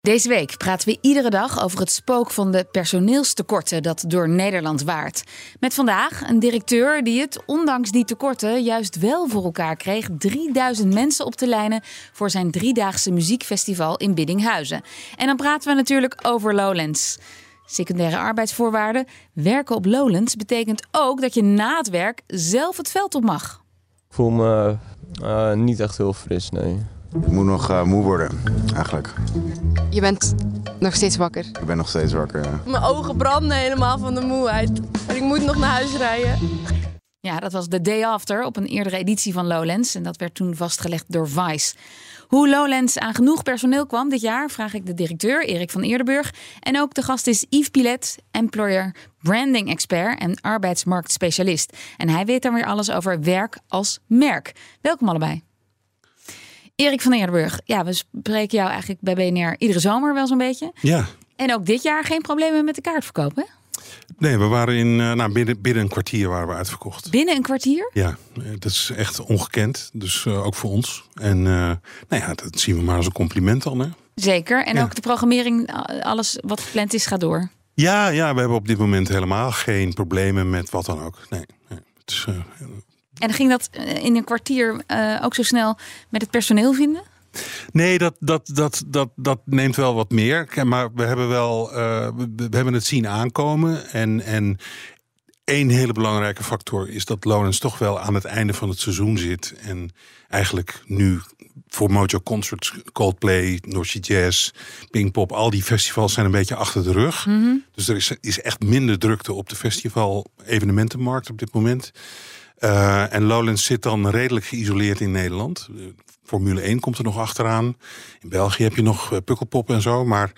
Deze week praten we iedere dag over het spook van de personeelstekorten dat door Nederland waart. Met vandaag een directeur die het, ondanks die tekorten, juist wel voor elkaar kreeg 3000 mensen op te lijnen voor zijn driedaagse muziekfestival in Biddinghuizen. En dan praten we natuurlijk over Lowlands. Secundaire arbeidsvoorwaarden. Werken op Lowlands betekent ook dat je na het werk zelf het veld op mag. Ik voel me uh, niet echt heel fris, nee. Ik moet nog uh, moe worden, eigenlijk. Je bent nog steeds wakker? Ik ben nog steeds wakker, ja. Mijn ogen branden helemaal van de moeheid. En ik moet nog naar huis rijden. Ja, dat was de day after op een eerdere editie van Lowlands. En dat werd toen vastgelegd door Vice. Hoe Lowlands aan genoeg personeel kwam dit jaar, vraag ik de directeur Erik van Eerdenburg. En ook de gast is Yves Pilet, employer branding expert en arbeidsmarktspecialist. En hij weet dan weer alles over werk als merk. Welkom allebei. Erik van Eerdenburg, ja, we spreken jou eigenlijk bij BNR iedere zomer wel zo'n beetje. Ja. En ook dit jaar geen problemen met de kaartverkoop, hè? Nee, we waren in, eh, nou, binnen, binnen een kwartier waren we uitverkocht. Binnen een kwartier? Ja, eh, dat is echt ongekend. Dus uh, ook voor ons. En uh, nou ja, dat zien we maar als een compliment dan. Hè? Zeker. En ja. ook de programmering, alles wat gepland is, gaat door. Ja, ja, we hebben op dit moment helemaal geen problemen met wat dan ook. Nee, nee het is, en ging dat in een kwartier uh, ook zo snel met het personeel vinden? Nee, dat, dat, dat, dat, dat neemt wel wat meer. Maar we hebben wel uh, we hebben het zien aankomen. En, en één hele belangrijke factor is dat Lonens toch wel aan het einde van het seizoen zit. En eigenlijk nu voor Mojo Concerts, Coldplay, Noordse Jazz, Pinkpop, al die festivals zijn een beetje achter de rug. Mm -hmm. Dus er is, is echt minder drukte op de festival-evenementenmarkt op dit moment. Uh, en Lowlands zit dan redelijk geïsoleerd in Nederland. Formule 1 komt er nog achteraan. In België heb je nog uh, Pukkelpop en zo. Maar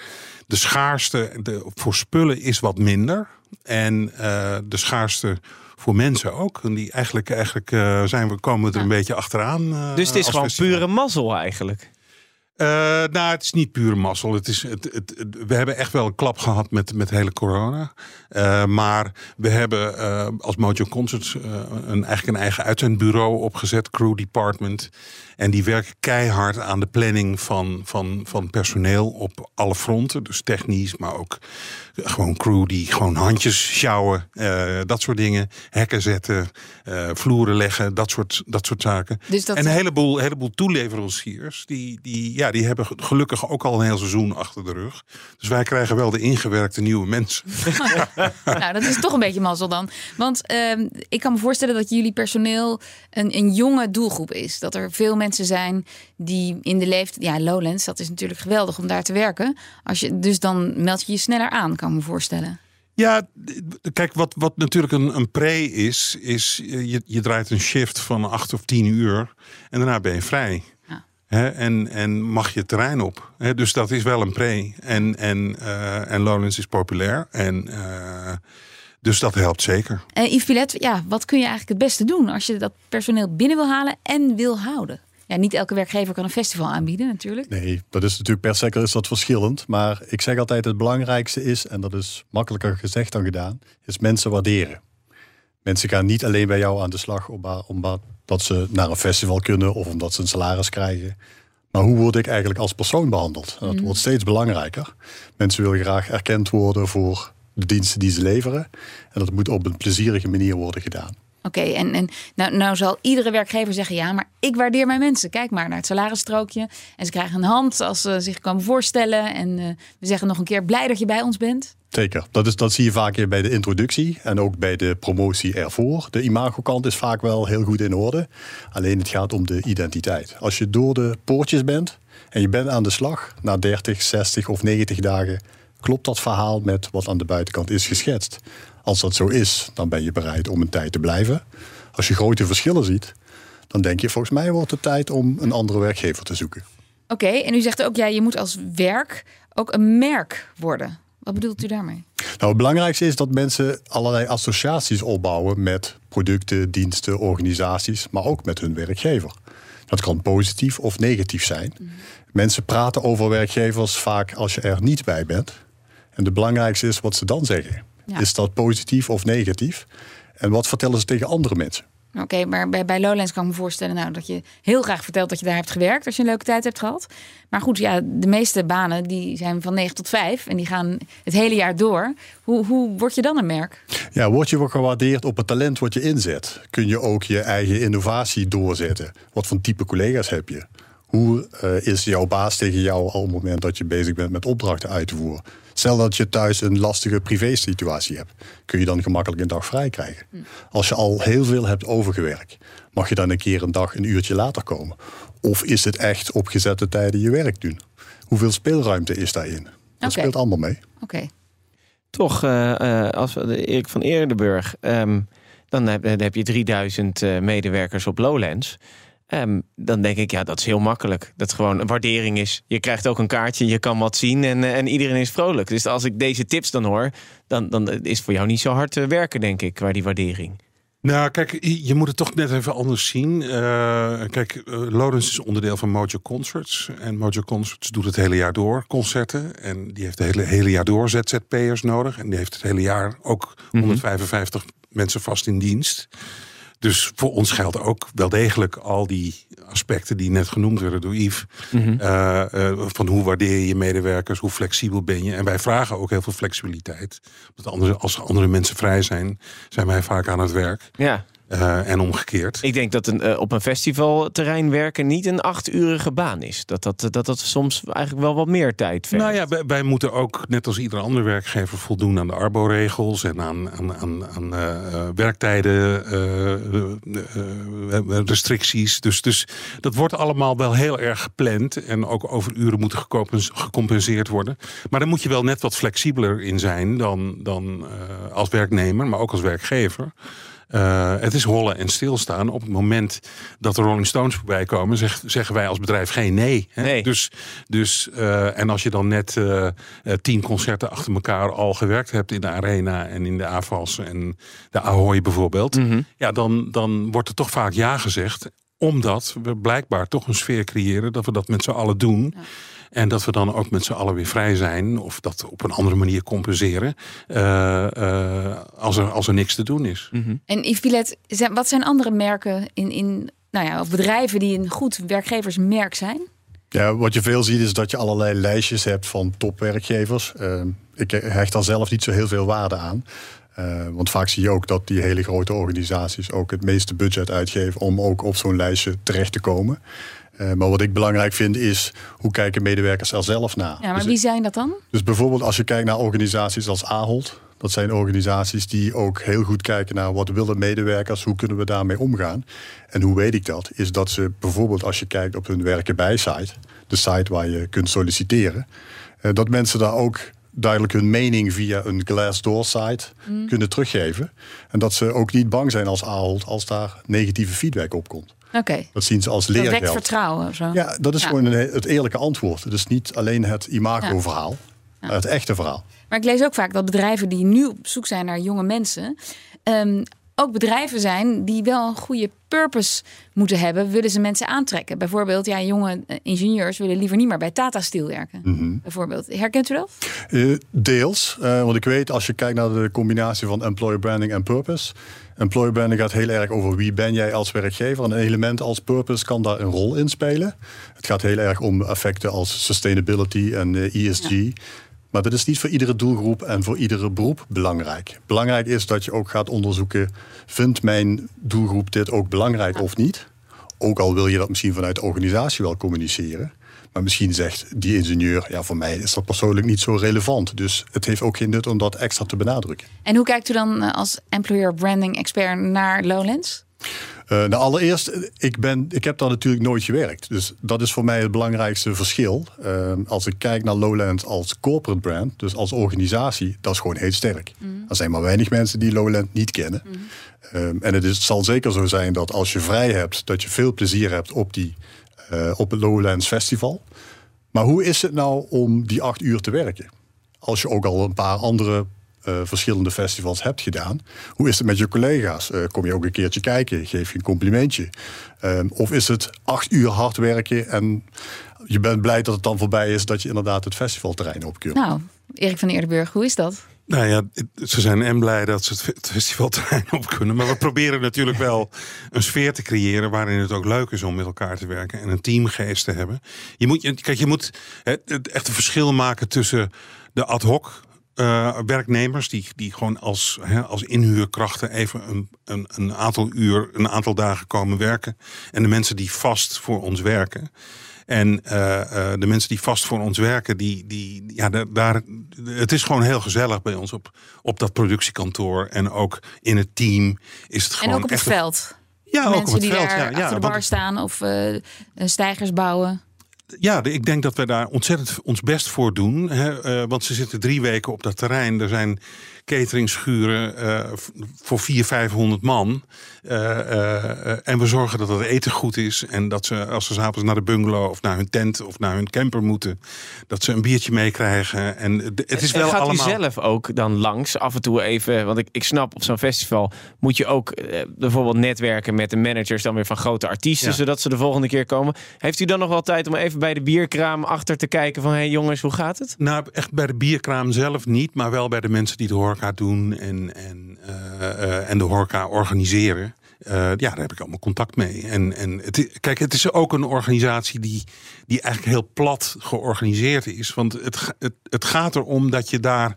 de schaarste de, voor spullen is wat minder. En uh, de schaarste voor mensen ook. En die eigenlijk, eigenlijk zijn we, komen we er ja. een beetje achteraan. dus het is gewoon festival. pure mazzel eigenlijk. Uh, nou, het is niet pure mazzel. Het is, het, het, het, we hebben echt wel een klap gehad met, met hele corona. Uh, maar we hebben uh, als Mojo Concerts een, eigenlijk een eigen uitzendbureau opgezet, Crew Department. En die werken keihard aan de planning van, van, van personeel op alle fronten. Dus technisch, maar ook gewoon crew die gewoon handjes sjouwen. dat soort dingen. Hekken zetten, vloeren leggen, dat soort, dat soort zaken. Dus dat en een heleboel, heleboel toeleveranciers die, die ja, die hebben gelukkig ook al een heel seizoen achter de rug. Dus wij krijgen wel de ingewerkte nieuwe mensen. nou, dat is toch een beetje mazzel dan. Want uh, ik kan me voorstellen dat jullie personeel een, een jonge doelgroep is. Dat er veel mensen zijn die in de leeftijd... Ja, Lowlands, dat is natuurlijk geweldig om daar te werken. Als je, dus dan meld je je sneller aan, kan ik me voorstellen. Ja, kijk, wat, wat natuurlijk een, een pre is, is je, je draait een shift van acht of tien uur en daarna ben je vrij. He, en, en mag je terrein op. He, dus dat is wel een pre. En, en, uh, en Lowlands is populair. En, uh, dus dat helpt zeker. En Yves Pilet, ja, wat kun je eigenlijk het beste doen als je dat personeel binnen wil halen en wil houden? Ja, niet elke werkgever kan een festival aanbieden natuurlijk. Nee, dat is natuurlijk per sector is dat verschillend. Maar ik zeg altijd het belangrijkste is, en dat is makkelijker gezegd dan gedaan, is mensen waarderen. Mensen gaan niet alleen bij jou aan de slag omdat dat ze naar een festival kunnen of omdat ze een salaris krijgen. Maar hoe word ik eigenlijk als persoon behandeld? Dat mm. wordt steeds belangrijker. Mensen willen graag erkend worden voor de diensten die ze leveren. En dat moet op een plezierige manier worden gedaan. Oké, okay, en, en nou, nou zal iedere werkgever zeggen: ja, maar ik waardeer mijn mensen. Kijk maar naar het salarisstrookje. En ze krijgen een hand als ze zich komen voorstellen. En uh, we zeggen nog een keer: blij dat je bij ons bent. Zeker, dat, is, dat zie je vaak bij de introductie en ook bij de promotie ervoor. De imagokant is vaak wel heel goed in orde. Alleen het gaat om de identiteit. Als je door de poortjes bent en je bent aan de slag na 30, 60 of 90 dagen, klopt dat verhaal met wat aan de buitenkant is geschetst. Als dat zo is, dan ben je bereid om een tijd te blijven. Als je grote verschillen ziet, dan denk je volgens mij wordt het tijd om een andere werkgever te zoeken. Oké, en u zegt ook, ja, je moet als werk ook een merk worden. Wat bedoelt u daarmee? Nou, het belangrijkste is dat mensen allerlei associaties opbouwen met producten, diensten, organisaties, maar ook met hun werkgever. Dat kan positief of negatief zijn. Mensen praten over werkgevers vaak als je er niet bij bent. En de belangrijkste is wat ze dan zeggen. Ja. Is dat positief of negatief? En wat vertellen ze tegen andere mensen? Oké, maar bij, Lowlands kan ik me voorstellen nou, dat je heel graag vertelt dat je daar hebt gewerkt als je een leuke tijd hebt gehad. Maar goed, ja, de meeste banen die zijn van 9 tot 5 en die gaan het hele jaar door. Hoe, hoe word je dan een merk? Ja, word je gewaardeerd op het talent wat je inzet? Kun je ook je eigen innovatie doorzetten? Wat voor type collega's heb je? Hoe eh, is jouw baas tegen jou op het moment dat je bezig bent met opdrachten uit te voeren? Stel dat je thuis een lastige privésituatie hebt, kun je dan gemakkelijk een dag vrij krijgen. Als je al heel veel hebt overgewerkt, mag je dan een keer een dag een uurtje later komen? Of is het echt op gezette tijden je werk doen? Hoeveel speelruimte is daarin? Dat speelt allemaal mee. Oké. Toch, eh, eh, als we de Erik van Eerdenburg, ehm, dan, heb, dan heb je 3000 eh, medewerkers op Lowlands. Ehm, dan denk ik, ja, dat is heel makkelijk. Dat gewoon een waardering is. Je krijgt ook een kaartje, je kan wat zien en, eh, en iedereen is vrolijk. Dus als ik deze tips dan hoor, dan, dan is het voor jou niet zo hard eh, werken, denk ik, qua die waardering. Nou, kijk, je moet het toch net even anders zien. Eh, kijk, Lawrence is onderdeel van Mojo Concerts. En Mojo Concerts doet het hele jaar door concerten. En die heeft het hele, hele jaar door ZZP'ers nodig. En die heeft het hele jaar ook 155 mensen vast in dienst. Dus voor ons geldt ook wel degelijk al die aspecten die net genoemd werden door Yves. Eh, eh, van hoe waardeer je je medewerkers, hoe flexibel ben je. En wij vragen ook heel veel flexibiliteit. Want andere, als andere mensen vrij zijn, zijn wij vaak aan het werk. Ja, Eh, en omgekeerd. ik denk dat een, eh, op een festivalterrein werken niet een achturige baan is. Dat dat, dat dat soms eigenlijk wel wat meer tijd vergt. Nou ja, wij, wij moeten ook, net als ieder andere werkgever, voldoen aan de Arbo-regels en aan, aan, aan, aan eh, werktijden, restricties. Dus, dus dat wordt allemaal wel heel erg gepland en ook over uren moeten gecompens- gecompenseerd worden. Maar daar moet je wel net wat flexibeler in zijn dan, dan als werknemer, maar ook als werkgever. Eh, het is hollen en stilstaan. Op het moment dat de Rolling Stones voorbij komen, zeg- zeggen wij als bedrijf geen nee. Hè? Nee. Dus, dus, eh, en als je dan net eh, tien concerten achter elkaar al gewerkt hebt in de Arena en in de AFAS en de Ahoy bijvoorbeeld, ja, dan, dan wordt er toch vaak ja gezegd. Omdat we blijkbaar toch een sfeer creëren dat we dat met z'n allen doen. En dat we dan ook met z'n allen weer vrij zijn. Of dat op een andere manier compenseren. eh, eh, als, er, als er niks te doen is. En Yves wat zijn andere merken in, in nou ja, of bedrijven die een goed werkgeversmerk zijn? Ja, wat je veel ziet is dat je allerlei lijstjes hebt van topwerkgevers. Eh, ik hecht daar zelf niet zo heel veel waarde aan. Eh, want vaak zie je ook dat die hele grote organisaties ook het meeste budget uitgeven om ook op zo'n lijstje terecht te komen. Eh, maar wat ik belangrijk vind is hoe kijken medewerkers er zelf naar. Ja, maar Dus- wie zijn dat dan? dus bijvoorbeeld als je kijkt naar organisaties als Ahold. Dat zijn organisaties die ook heel goed kijken naar wat willen medewerkers, hoe kunnen we daarmee omgaan. En hoe weet ik dat? Is dat ze bijvoorbeeld als je kijkt op hun werken bij site, de site waar je kunt solliciteren, eh, dat mensen daar ook duidelijk hun mening via een Glassdoor site kunnen teruggeven. En dat ze ook niet bang zijn als Ahold als daar negatieve feedback op komt. Oké, Dat zien ze als dat wekt leergeld. vertrouwen zo. Ja, dat is Ja. gewoon een, het eerlijke antwoord. Het is niet alleen het imago-verhaal, maar het echte verhaal. Maar ik lees ook vaak dat bedrijven die nu op zoek zijn naar jonge mensen, ehm, ook bedrijven zijn die wel een goede purpose moeten hebben, willen ze mensen aantrekken. Bijvoorbeeld, ja, jonge eh, ingenieurs willen liever niet meer bij Tata Steel werken. Mhm. Bijvoorbeeld. Herkent u dat? Eh, deels, eh, want ik weet als je kijkt naar de combinatie van employer branding en purpose. Employer branding gaat heel erg over wie ben jij als werkgever. En een element als purpose kan daar een rol in spelen. Het gaat heel erg om effecten als sustainability en ESG. Maar dat is niet voor iedere doelgroep en voor iedere beroep belangrijk. Belangrijk is dat je ook gaat onderzoeken: vindt mijn doelgroep dit ook belangrijk of niet? Ook al wil je dat misschien vanuit de organisatie wel communiceren. Maar misschien zegt die ingenieur, ja, voor mij is dat persoonlijk niet zo relevant. Dus het heeft ook geen nut om dat extra te benadrukken. En hoe kijkt u dan eh, als employer branding expert naar Lowlands? Eh, nou, allereerst, ik, ben, ik heb daar natuurlijk nooit gewerkt. Dus dat is voor mij het belangrijkste verschil. Eh, als ik kijk naar Lowland als corporate brand, dus als organisatie, dat is gewoon heel sterk. Er zijn maar weinig mensen die Lowland niet kennen. Eh, en het, is, het zal zeker zo zijn dat als je vrij hebt, dat je veel plezier hebt op, die, op het Lowlands Festival. Maar hoe is het nou om die acht uur te werken? Als je ook al een paar andere eh, verschillende festivals hebt gedaan. Hoe is het met je collega's? Eh, kom je ook een keertje kijken? Geef je een complimentje? Ehm, of is het acht uur hard werken en je bent blij dat het dan voorbij is... dat je inderdaad het festivalterrein op kunt? Nou, Erik van Eerdenburg, hoe is dat? Nou ja, ze zijn en blij dat ze het festivalterrein op kunnen. Maar we proberen natuurlijk wel een sfeer te creëren waarin het ook leuk is om met elkaar te werken en een teamgeest te hebben. Je moet, kijk, je moet het, echt een verschil maken tussen de ad hoc uh, werknemers die, die gewoon als, hè, als inhuurkrachten even een, een, een aantal uur, een aantal dagen komen werken. En de mensen die vast voor ons werken. En uh, uh, de mensen die vast voor ons werken, die, die, ja, daar, het is gewoon heel gezellig bij ons op, op dat productiekantoor. En ook in het team is het gewoon. En ook op het echt veld. Ja, Mensen ook op het die veld. daar Ja, achter ja, de bar staan of stijgers bouwen. Ja, ik denk dat we daar ontzettend ons best voor doen. Hè? eh, want ze zitten drie weken op dat terrein. Er zijn cateringschuren eh, voor 400, 500 man. Eh, eh, en we zorgen dat het eten goed is. En dat ze, als ze s'avonds naar de bungalow of naar hun tent of naar hun camper moeten, dat ze een biertje meekrijgen. En de- het is En wel gaat allemaal. u zelf ook dan langs af en toe even? Want ik, ik snap op zo'n festival moet je ook bijvoorbeeld netwerken met de managers dan weer van grote artiesten, Ja. zodat ze de volgende keer komen. Heeft u dan nog wel tijd om even bij de bierkraam achter te kijken van hé hey jongens, hoe gaat het? Nou, echt bij de bierkraam zelf niet, maar wel bij de mensen die de horeca doen en, en, eh, eh, en de horeca organiseren. Eh, ja, daar heb ik allemaal contact mee. En, en het, kijk, het is ook een organisatie die, die eigenlijk heel plat georganiseerd is. Want het, het, het gaat erom dat je daar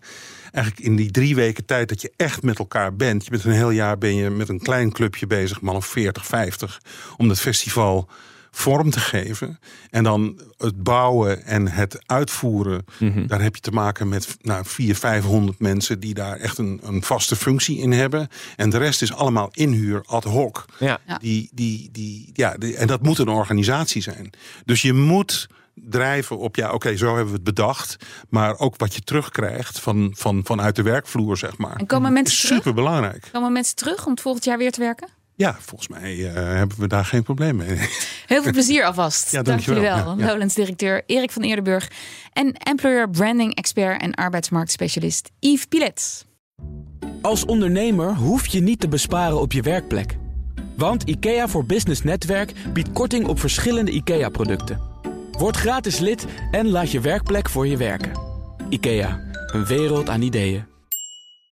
eigenlijk in die drie weken tijd dat je echt met elkaar bent. Je bent een heel jaar ben je met een klein clubje bezig, man of 40, 50, om dat festival vorm te geven. En dan het bouwen en het uitvoeren. Daar heb je te maken met nou, 400, 500 mensen die daar echt een, een vaste functie in hebben. En de rest is allemaal inhuur ad hoc. Ja. Ja. Die, die, die, ja, die- en dat moet een organisatie zijn. Dus je moet drijven op, ja, oké, zo hebben we het bedacht. Maar ook wat je terugkrijgt van, van, vanuit de werkvloer, zeg maar. En komen mensen is terug? super belangrijk. Komen mensen terug om het volgend jaar weer te werken? Ja, volgens mij eh, hebben we daar geen probleem mee. Heel veel plezier alvast. Ja, Dank jullie wel. dankjewel. Ja, ja. Lowlands-directeur Erik van Eerdenburg en employer branding expert en arbeidsmarktspecialist Yves Pilet. Als ondernemer hoef je niet te besparen op je werkplek. Want IKEA voor Business Netwerk biedt korting op verschillende IKEA-producten. Word gratis lid en laat je werkplek voor je werken. IKEA, een wereld aan ideeën.